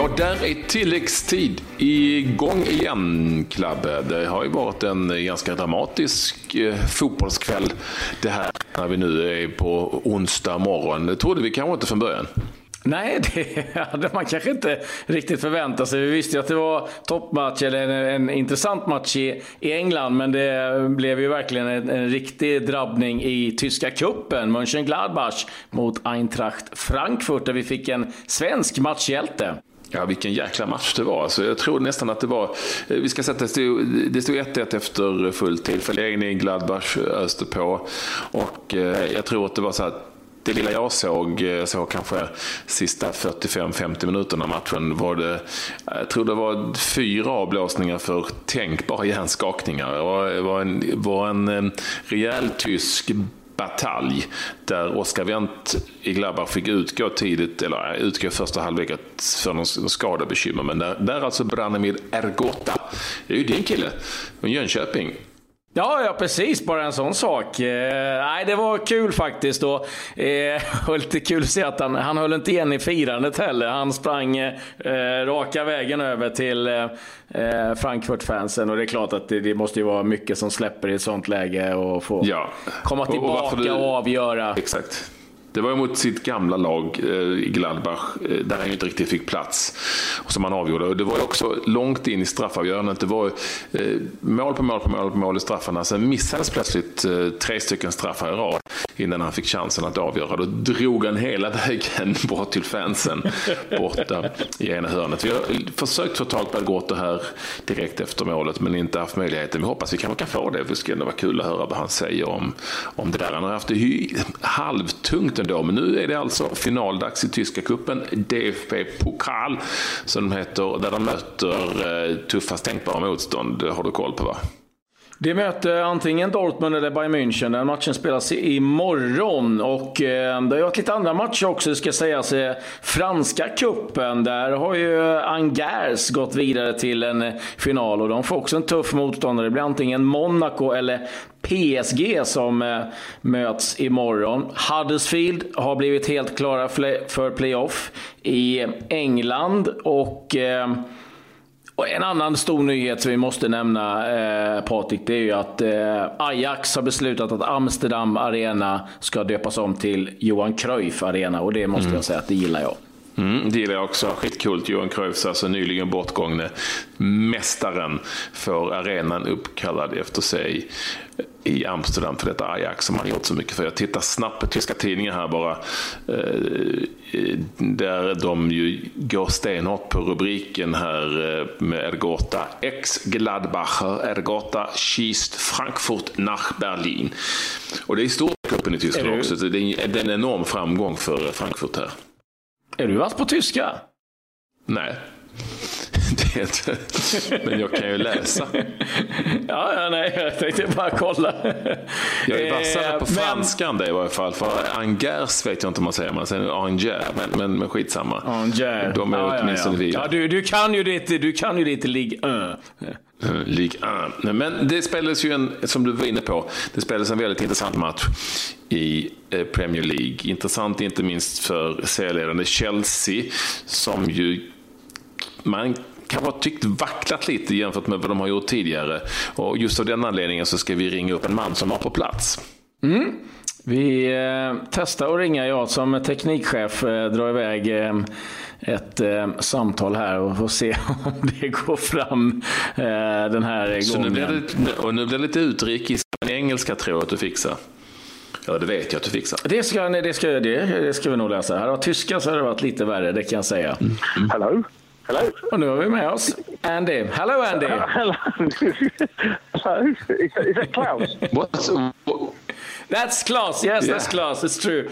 Ja, där är tilläggstid igång igen, Klabbe. Det har ju varit en ganska dramatisk eh, fotbollskväll det här när vi nu är på onsdag morgon. Det trodde vi kanske inte från början. Nej, det hade man kanske inte riktigt förväntat sig. Vi visste ju att det var toppmatch, eller en, en intressant match i, i, England, men det blev ju verkligen en, en riktig drabbning i tyska cupen, Mönchengladbach mot Eintracht Frankfurt, där vi fick en svensk matchhjälte. Ja, vilken jäkla match det var. Alltså, jag tror nästan att det var... Eh, vi ska säga att det stod, 1-1 efter full tid. Förlängning i Gladbach eh, öste på. Och eh, jag tror att det var så att det lilla jag såg, eh, såg kanske sista 45-50 minuterna av matchen, var det, jag tror det var fyra avblåsningar för tänkbara hjärnskakningar. Det var, var, en, var en eh, rejäl tysk batalj där Oskar Wendt i Glabbar fick utgå tidigt, eller eh, utgå första halvlek för någon skadebekymmer. Men där, där alltså Branimir Ergota, det är ju din kille från Jönköping. Ja, ja precis. Bara en sån sak. Eh, nej, det var kul faktiskt. Och, eh, och lite kul att se att han, han höll inte igen i firandet heller. Han sprang eh, raka vägen över till eh, eh, Frankfurt-fansen. Och det är klart att det, det, måste ju vara mycket som släpper i ett sånt läge och få ja. komma tillbaka och, och, och avgöra. Exakt. Det var mot sitt gamla lag eh, i Gladbach, eh, där han inte riktigt fick plats. Och som han avgjorde. det var också långt in i straffavgörandet. Det var eh, mål på mål på mål på mål i straffarna. Sen missades plötsligt eh, tre stycken straffar i rad innan han fick chansen att avgöra. Då drog han hela vägen bort till fansen borta i ena hörnet. Vi har försökt få tag på Algoto här direkt efter målet men inte haft möjligheten. Vi hoppas vi kanske kan få det. Det skulle vara kul att höra vad han säger om, om det där. Han har haft det halvtungt ändå. Men nu är det alltså finaldags i tyska kuppen DFB Pokal som de heter, där de möter eh, tuffast tänkbara motstånd. Det har du koll på va? Det möter antingen Dortmund eller Bayern München. Den matchen spelas imorgon. Och eh, det har varit lite andra matcher också, ska sägas. Eh, franska kuppen där har ju Angers gått vidare till en final. Och de får också en tuff motståndare. Det blir antingen Monaco eller PSG som eh, möts imorgon. Huddersfield har blivit helt klara för playoff i England. och... Eh, och en annan stor nyhet som vi måste nämna, eh, Patrik, det är ju att eh, Ajax har beslutat att Amsterdam Arena ska döpas om till Johan Cruyff Arena. Och det måste mm. jag säga att det gillar jag. Mm, det gillar jag också. Skitcoolt. Johan Cruyff, alltså nyligen bortgångne mästaren, får arenan uppkallad efter sig i Amsterdam för detta Ajax som han gjort så mycket för. Jag tittar snabbt på tyska tidningar här bara. Eh, där de ju går stenhårt på rubriken här eh, med Ergota. Ex-Gladbacher Ergota schießt Frankfurt nach Berlin. Och det är stort i Tyskland också. Det är en enorm framgång för Frankfurt här. Är du vass på tyska? Nej. Inte. Men jag kan ju läsa. Ja, ja nej, jag tänkte bara kolla. Jag är vassare på eh, franskan det i varje fall. För Angers vet jag inte om man säger. Man säger Anger, men, men, men skitsamma. Anger. De är ja, åtminstone ja, ja. ja du, du kan ju lite, du kan ju lite Ligue 1. Ligue 1. Men det spelades ju en, som du var inne på, det spelades en väldigt intressant match i eh, Premier League. Intressant inte minst för serieledande Chelsea som ju man kan ha tyckt vacklat lite jämfört med vad de har gjort tidigare. Och just av den anledningen så ska vi ringa upp en man som var på plats. Mm. Vi eh, testar att ringa, jag som teknikchef eh, drar iväg eh, ett eh, samtal här och får se om det går fram eh, den här gången. Så nu blir det, och nu blir det lite utrikes engelska tror jag att du fixar. Ja, det vet jag att du fixar. Det ska, nej, det ska, det, det ska vi nog läsa. Här har tyska så har det varit lite värre, det kan jag säga. Mm. Mm. Hello? Hello? Och nu har vi med oss Andy. Hello Andy! Uh, hello! hello? Is that, is that Klaus? What's, what? That's Klaus. Yes, yeah. that's Klaus. It's true.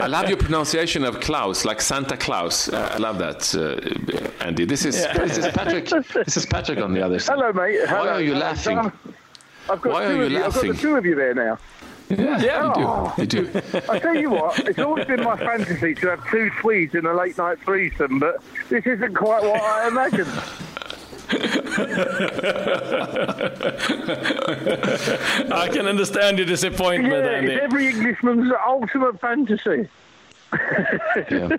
I love your pronunciation of Klaus, like Santa Claus. Uh, I love that, uh, Andy. This is yeah. this is Patrick. This is Patrick on the other side. Hello, mate. Hello. Why are you laughing? I've got Why are you, you laughing? I've got the two of you there now. Yeah, yeah. Oh. you do. You do. I tell you what, it's always been my fantasy to have two Swedes in a late night threesome, but this isn't quite what I imagined. I can understand your disappointment, yeah, Andy. It's every Englishman's ultimate fantasy. yeah.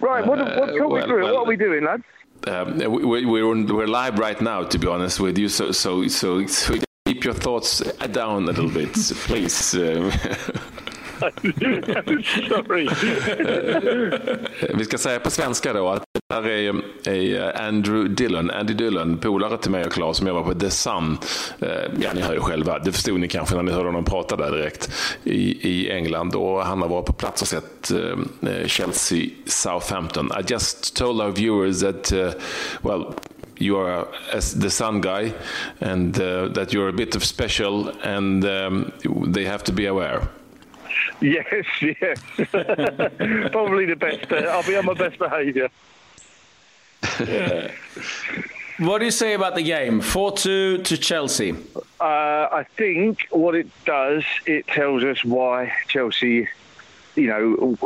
right, what, what, talk well, me through well, What are we doing, lads? Um, we, we're, on, we're live right now, to be honest with you. So, so, so, so keep your thoughts down a little bit, please. Sorry. Vi ska säga på svenska då att det här är, är Andrew Dillon, Andy Dillon, polare till mig och Claes som jobbar på The Sun. Eh, ja, ni hör ju själva. Det förstod ni kanske när ni hörde honom prata där direkt i, i England. Och han har varit på plats och sett uh, Chelsea Southampton. I just told our viewers that, uh, well, you are as the sun guy and uh, that you're a bit of special and um, they have to be aware. Yes, yes. Probably the best. Uh, I'll be on my best behaviour. What do you say about the game? 4 2 to Chelsea. Uh, I think what it does, it tells us why Chelsea you know,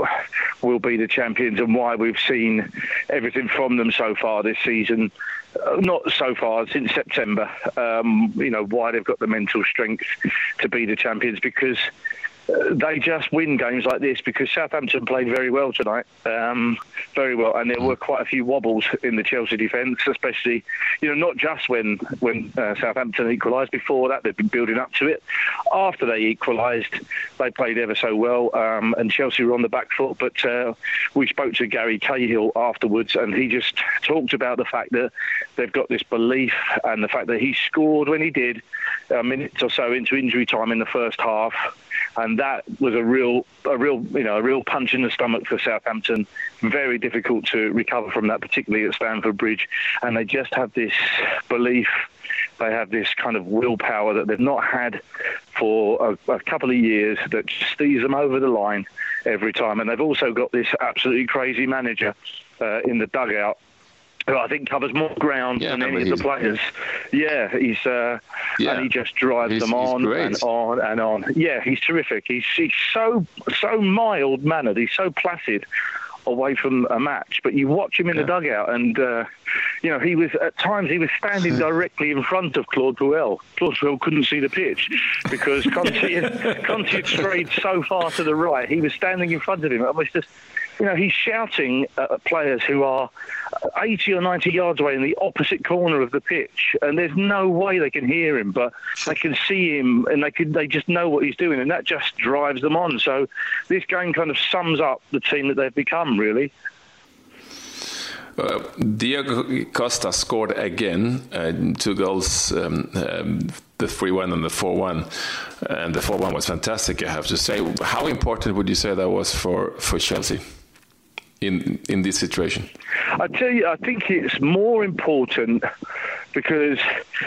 will be the champions and why we've seen everything from them so far this season. Uh, not so far since September. Um, you know why they've got the mental strength to be the champions because they just win games like this because Southampton played very well tonight, um, very well, and there were quite a few wobbles in the Chelsea defence, especially you know not just when when uh, Southampton equalised. Before that, they'd been building up to it. After they equalised, they played ever so well, um, and Chelsea were on the back foot. But uh, we spoke to Gary Cahill afterwards, and he just talked about the fact that they've got this belief and the fact that he scored when he did a minute or so into injury time in the first half and that was a real, a real, you know, a real punch in the stomach for Southampton. Very difficult to recover from that, particularly at Stamford Bridge. And they just have this belief, they have this kind of willpower that they've not had for a, a couple of years that sees them over the line every time. And they've also got this absolutely crazy manager uh, in the dugout who I think covers more ground yeah, than any of the players. Yeah, he's uh, yeah. and he just drives he's, them on and on and on. Yeah, he's terrific. He's he's so so mild mannered. He's so placid away from a match, but you watch him in yeah. the dugout, and uh, you know he was at times he was standing directly in front of Claude Puel. Claude Puel couldn't see the pitch because Conte, Conte had strayed so far to the right. He was standing in front of him. It was just you know, he's shouting at players who are 80 or 90 yards away in the opposite corner of the pitch, and there's no way they can hear him, but they can see him, and they can they just know what he's doing, and that just drives them on. So this game kind of sums up the team that they've become, really. Uh, Diego Costa scored again, uh, two goals, um, um, the 3 1 and the 4 1. And the 4 1 was fantastic, I have to say. How important would you say that was for, for Chelsea? In in this situation? I tell you, I think it's more important because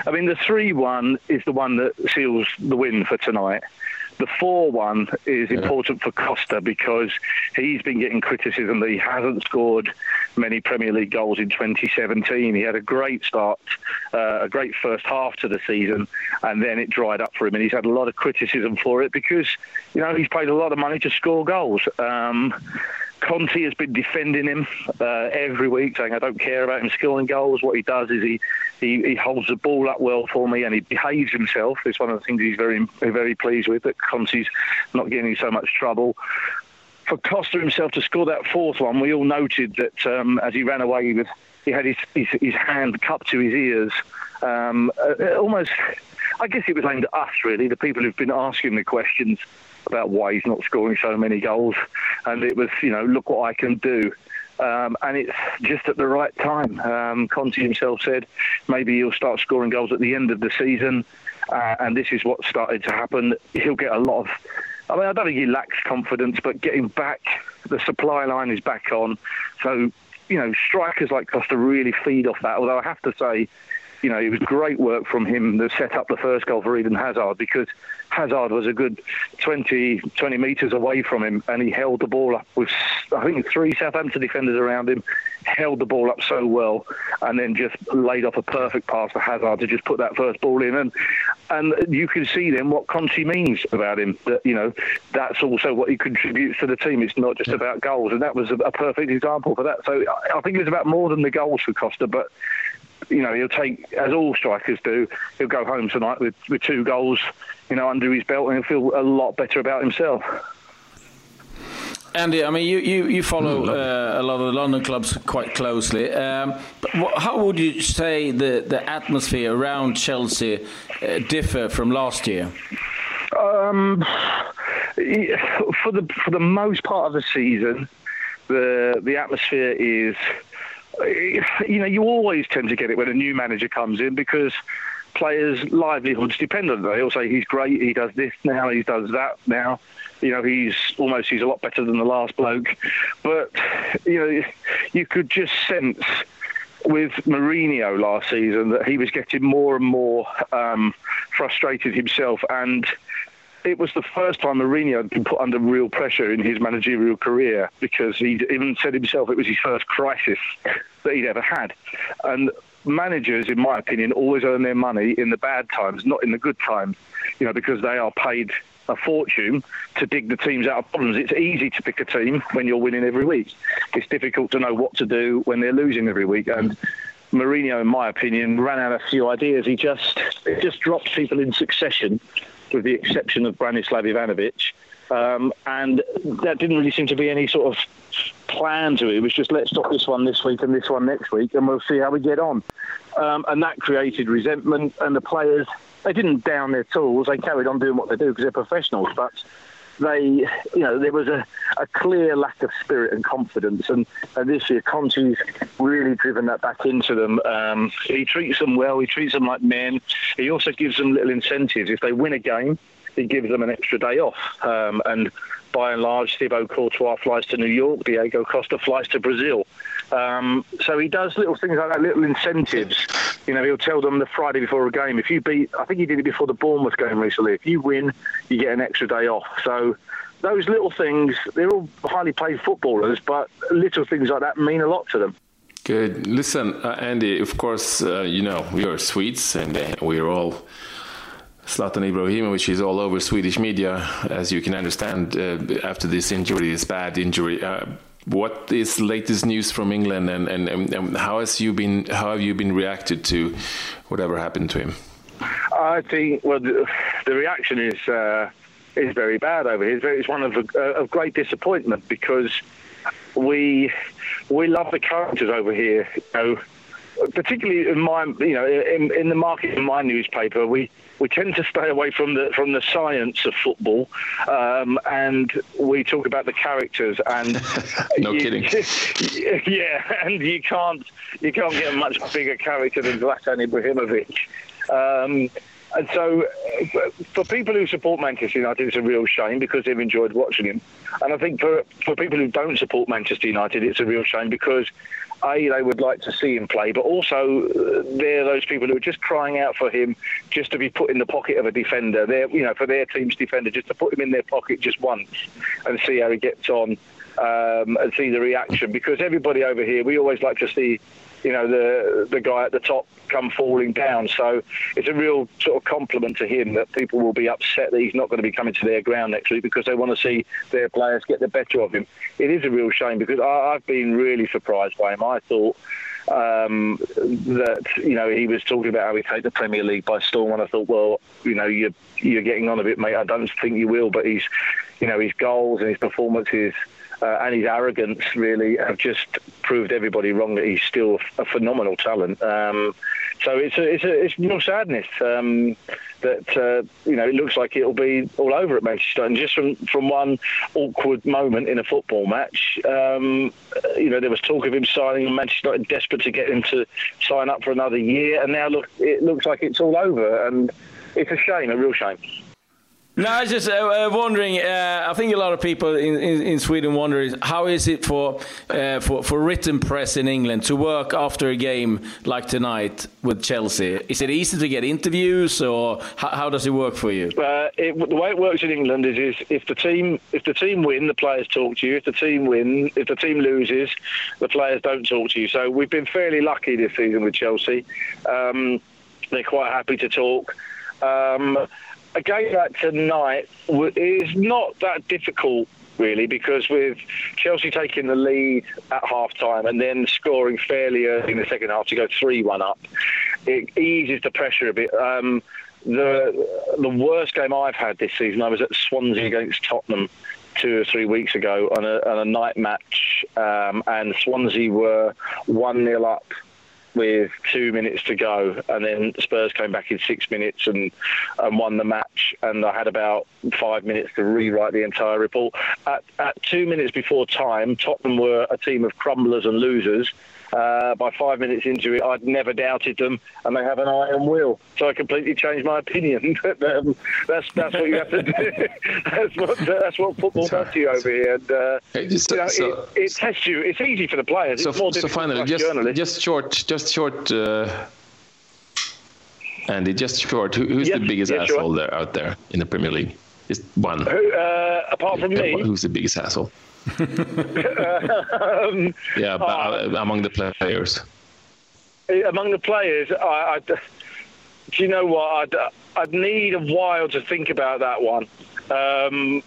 I mean the three one is the one that seals the win for tonight. The 4 1 is yeah. important for Costa because he's been getting criticism that he hasn't scored many Premier League goals in 2017. He had a great start, uh, a great first half to the season, and then it dried up for him. And he's had a lot of criticism for it because, you know, he's paid a lot of money to score goals. Um, Conte has been defending him uh, every week, saying, I don't care about him scoring goals. What he does is he, he, he, holds the ball up well for me and he behaves himself. It's one of the things he's very, very pleased with, that Conte's not getting so much trouble. For Costa himself to score that fourth one, we all noted that um, as he ran away with, he had his, his, his hand cupped to his ears. Um, uh, almost, I guess it was aimed at us, really, the people who've been asking the questions about why he's not scoring so many goals. And it was, you know, look what I can do. Um, and it's just at the right time. Um, Conte himself said maybe he'll start scoring goals at the end of the season, uh, and this is what started to happen. He'll get a lot of. I mean, I don't think he lacks confidence, but getting back, the supply line is back on. So, you know, strikers like Costa really feed off that. Although I have to say, you know, it was great work from him to set up the first goal for Eden Hazard because Hazard was a good 20, 20 metres away from him and he held the ball up with, I think, three Southampton defenders around him, held the ball up so well and then just laid off a perfect pass for Hazard to just put that first ball in. And and you can see then what Conte means about him, that, you know, that's also what he contributes to the team. It's not just about goals. And that was a, a perfect example for that. So I think it was about more than the goals for Costa, but you know, he'll take, as all strikers do, he'll go home tonight with, with two goals, you know, under his belt and he'll feel a lot better about himself. Andy, I mean, you, you, you follow mm, uh, a lot of the London clubs quite closely. Um, how would you say the, the atmosphere around Chelsea uh, differ from last year? Um, for the for the most part of the season, the the atmosphere is, you know, you always tend to get it when a new manager comes in because players' livelihoods depend on it. They'll say he's great, he does this now, he does that now. You know, he's almost he's a lot better than the last bloke. But you know, you could just sense with Mourinho last season that he was getting more and more um, frustrated himself and it was the first time Mourinho had been put under real pressure in his managerial career because he even said himself it was his first crisis that he'd ever had. And managers, in my opinion, always earn their money in the bad times, not in the good times, you know, because they are paid a fortune to dig the teams out of problems. It's easy to pick a team when you're winning every week. It's difficult to know what to do when they're losing every week. And Mourinho, in my opinion, ran out a few ideas. He just just dropped people in succession with the exception of Branislav Ivanovic. Um, and that didn't really seem to be any sort of plan to it. It was just let's stop this one this week and this one next week, and we'll see how we get on. Um, and that created resentment, and the players they didn't down their tools. They carried on doing what they do because they're professionals, but they, you know, there was a, a clear lack of spirit and confidence. And, and this year, Conte's really driven that back into them. Um, he treats them well. He treats them like men. He also gives them little incentives. If they win a game, he gives them an extra day off. Um, and by and large, Thibaut Courtois flies to New York, Diego Costa flies to Brazil. Um, so he does little things like that, little incentives. You know, he'll tell them the Friday before a game, if you beat, I think he did it before the Bournemouth game recently, if you win, you get an extra day off. So those little things, they're all highly paid footballers, but little things like that mean a lot to them. Good. Listen, uh, Andy, of course, uh, you know, we are Swedes and uh, we're all Zlatan Ibrahimovic is all over Swedish media, as you can understand, uh, after this injury, this bad injury. What is latest news from England, and, and, and, how has you been? How have you been reacted to whatever happened to him? I think well, the, the reaction is uh, is very bad over here. It's one of, uh, of great disappointment because we we love the characters over here. You know, particularly in my, you know, in, in the market in my newspaper, we, we tend to stay away from the from the science of football, um, and we talk about the characters. And no you, kidding. Yeah, and you can't you can't get a much bigger character than Zlatan Ibrahimovic. Um, and so, for people who support Manchester United, it's a real shame because they've enjoyed watching him. And I think for for people who don't support Manchester United, it's a real shame because a, they would like to see him play, but also uh, they're those people who are just crying out for him just to be put in the pocket of a defender. They're, you know, for their team's defender, just to put him in their pocket just once and see how he gets on um, and see the reaction. Because everybody over here, we always like to see you know the the guy at the top come falling down. So it's a real sort of compliment to him that people will be upset that he's not going to be coming to their ground next week because they want to see their players get the better of him. It is a real shame because I, I've been really surprised by him. I thought um, that you know he was talking about how he take the Premier League by storm, and I thought, well, you know, you're you're getting on a bit, mate. I don't think you will, but he's, you know, his goals and his performances uh, and his arrogance really have just proved everybody wrong that he's still a phenomenal talent. Um, so it's a, it's a, it's real sadness um, that uh, you know it looks like it'll be all over at Manchester. And just from from one awkward moment in a football match, um, you know there was talk of him signing, and Manchester United desperate to get him to sign up for another year, and now look, it looks like it's all over, and it's a shame, a real shame. No, I was just uh, uh, wondering. Uh, I think a lot of people in, in, in Sweden wonder is how is it for, uh, for for written press in England to work after a game like tonight with Chelsea? Is it easy to get interviews, or how, how does it work for you? Uh, it, the way it works in England is, is if the team if the team win, the players talk to you. If the team win, if the team loses, the players don't talk to you. So we've been fairly lucky this season with Chelsea. Um, they're quite happy to talk. Um, a game like tonight is not that difficult really, because with Chelsea taking the lead at half time and then scoring fairly early in the second half to go 3 1 up, it eases the pressure a bit. Um, the the worst game I've had this season, I was at Swansea against Tottenham two or three weeks ago on a, on a night match, um, and Swansea were one 0 up with two minutes to go, and then Spurs came back in six minutes and, and won the match. And I had about five minutes to rewrite the entire report. At, at two minutes before time, Tottenham were a team of crumblers and losers uh, by five minutes into it, I'd never doubted them, and they have an iron will. So I completely changed my opinion. um, that's that's what you have to do. that's what that's what football does to you over here. And uh, just, you know, so, it, it, tests you. It's easy for the players. So, so finally, just journalists. just short, just short. Uh, Andy, just short. Who, who's yes, the biggest yes, asshole sure. there out there in the Premier League? Just one. Who, uh, apart from me, who's the biggest asshole? Um, yeah, but uh, among the players. Among the players, I, I, do you know what? I'd, I'd need a while to think about that one. Um,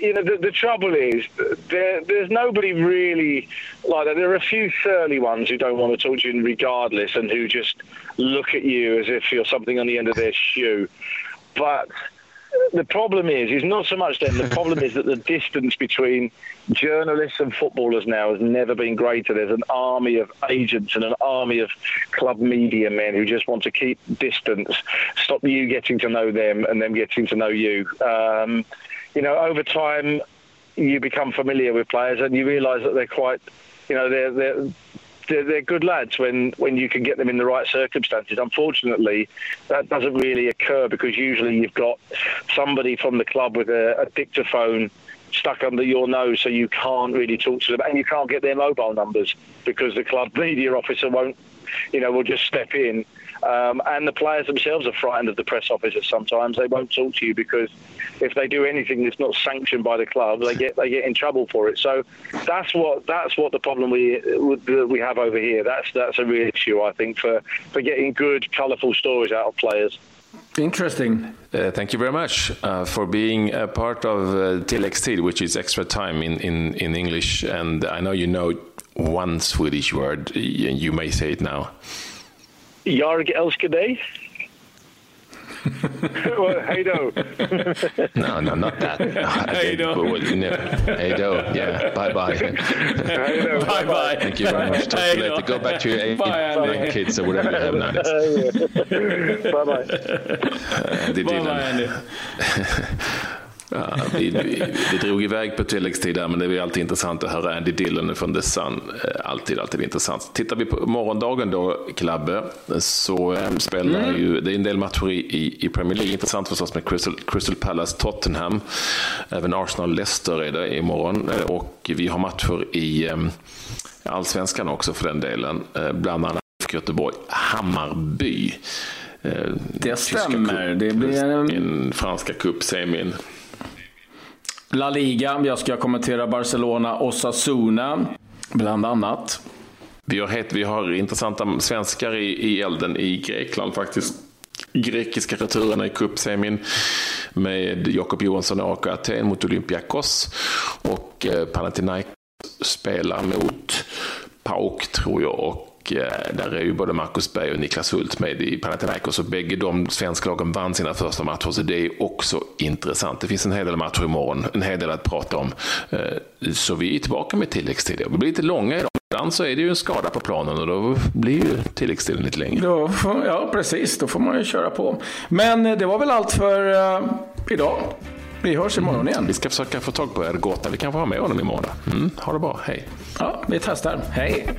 you know, the, the trouble is there, there's nobody really like that. There are a few surly ones who don't want to talk to you regardless and who just look at you as if you're something on the end of their shoe. But the problem is, is not so much them. The problem is that the distance between journalists and footballers now has never been greater. There's an army of agents and an army of club media men who just want to keep distance, stop you getting to know them and them getting to know you. Um, you know, over time, you become familiar with players and you realise that they're quite, you know, they're they're they're, they're, good lads when, when you can get them in the right circumstances. Unfortunately, that doesn't really occur because usually you've got somebody from the club with a, a dictaphone stuck under your nose so you can't really talk to them and you can't get their mobile numbers because the club media officer won't you know will just step in um, and the players themselves are frightened of the press officers. Sometimes they won't talk to you because if they do anything that's not sanctioned by the club, they get they get in trouble for it. So that's what that's what the problem we we have over here. That's that's a real issue, I think, for for getting good, colourful stories out of players. Interesting. Uh, thank you very much uh, for being a part of uh, Tilläggstid, which is extra time in, in, in English. And I know you know one Swedish word. You may say it now. Jag älskar dig. well, hey do. no, no, not that. hey do. hey do. Yeah. Bye bye. Hey. Bye bye. Thank you very much. Talk hey later. Go back to your eight, eight kids or whatever you have nowadays. bye bye. Bye bye, Andy. Ja, vi, vi, vi, drog iväg på tilläggstid där, men det är alltid intressant att höra Andy Dillon från The Sun. Eh, alltid, alltid intressant. Tittar vi på morgondagen då, Klabbe, så eh, spelar mm. ju, det är en del matcher i, i Premier League. Intressant förstås med Crystal, Crystal Palace, Tottenham. Även Arsenal-Leicester är det imorgon. Eh, och vi har matcher i allsvenskan också för den delen. Bland annat Göteborg, Hammarby. Det stämmer. Det blir en... franska cup-semin. La Liga. Jag ska kommentera Barcelona och Sassuna, bland annat. Vi har, het, vi har intressanta svenskar i, i elden i Grekland faktiskt. Grekiska returerna i cupsemin med Jakob Johansson och AK Aten mot Olympiakos. Och eh, Panathinaikos spelar mot PAOK tror jag och Eh, där är ju både Marcus Berg och Niklas Hult med i Panathinaikos och bägge de svenska lagen vann sina första matcher så det är också intressant. Det finns en hel del matcher imorgon, en hel del att prata om. Eh, så vi är tillbaka med tilläggstid. Vi blir lite långa idag. Ibland så är det ju en skada på planen och då blir ju tilläggstiden lite längre. Då, ja, precis. Då får man ju köra på. Men eh, det var väl allt för uh, idag. Vi hörs imorgon igen. Vi ska försöka få tag på Ergota. Vi kan få ha med honom imorgon. Mm, ha det bra. Hej. Ja, vi testar. Hej.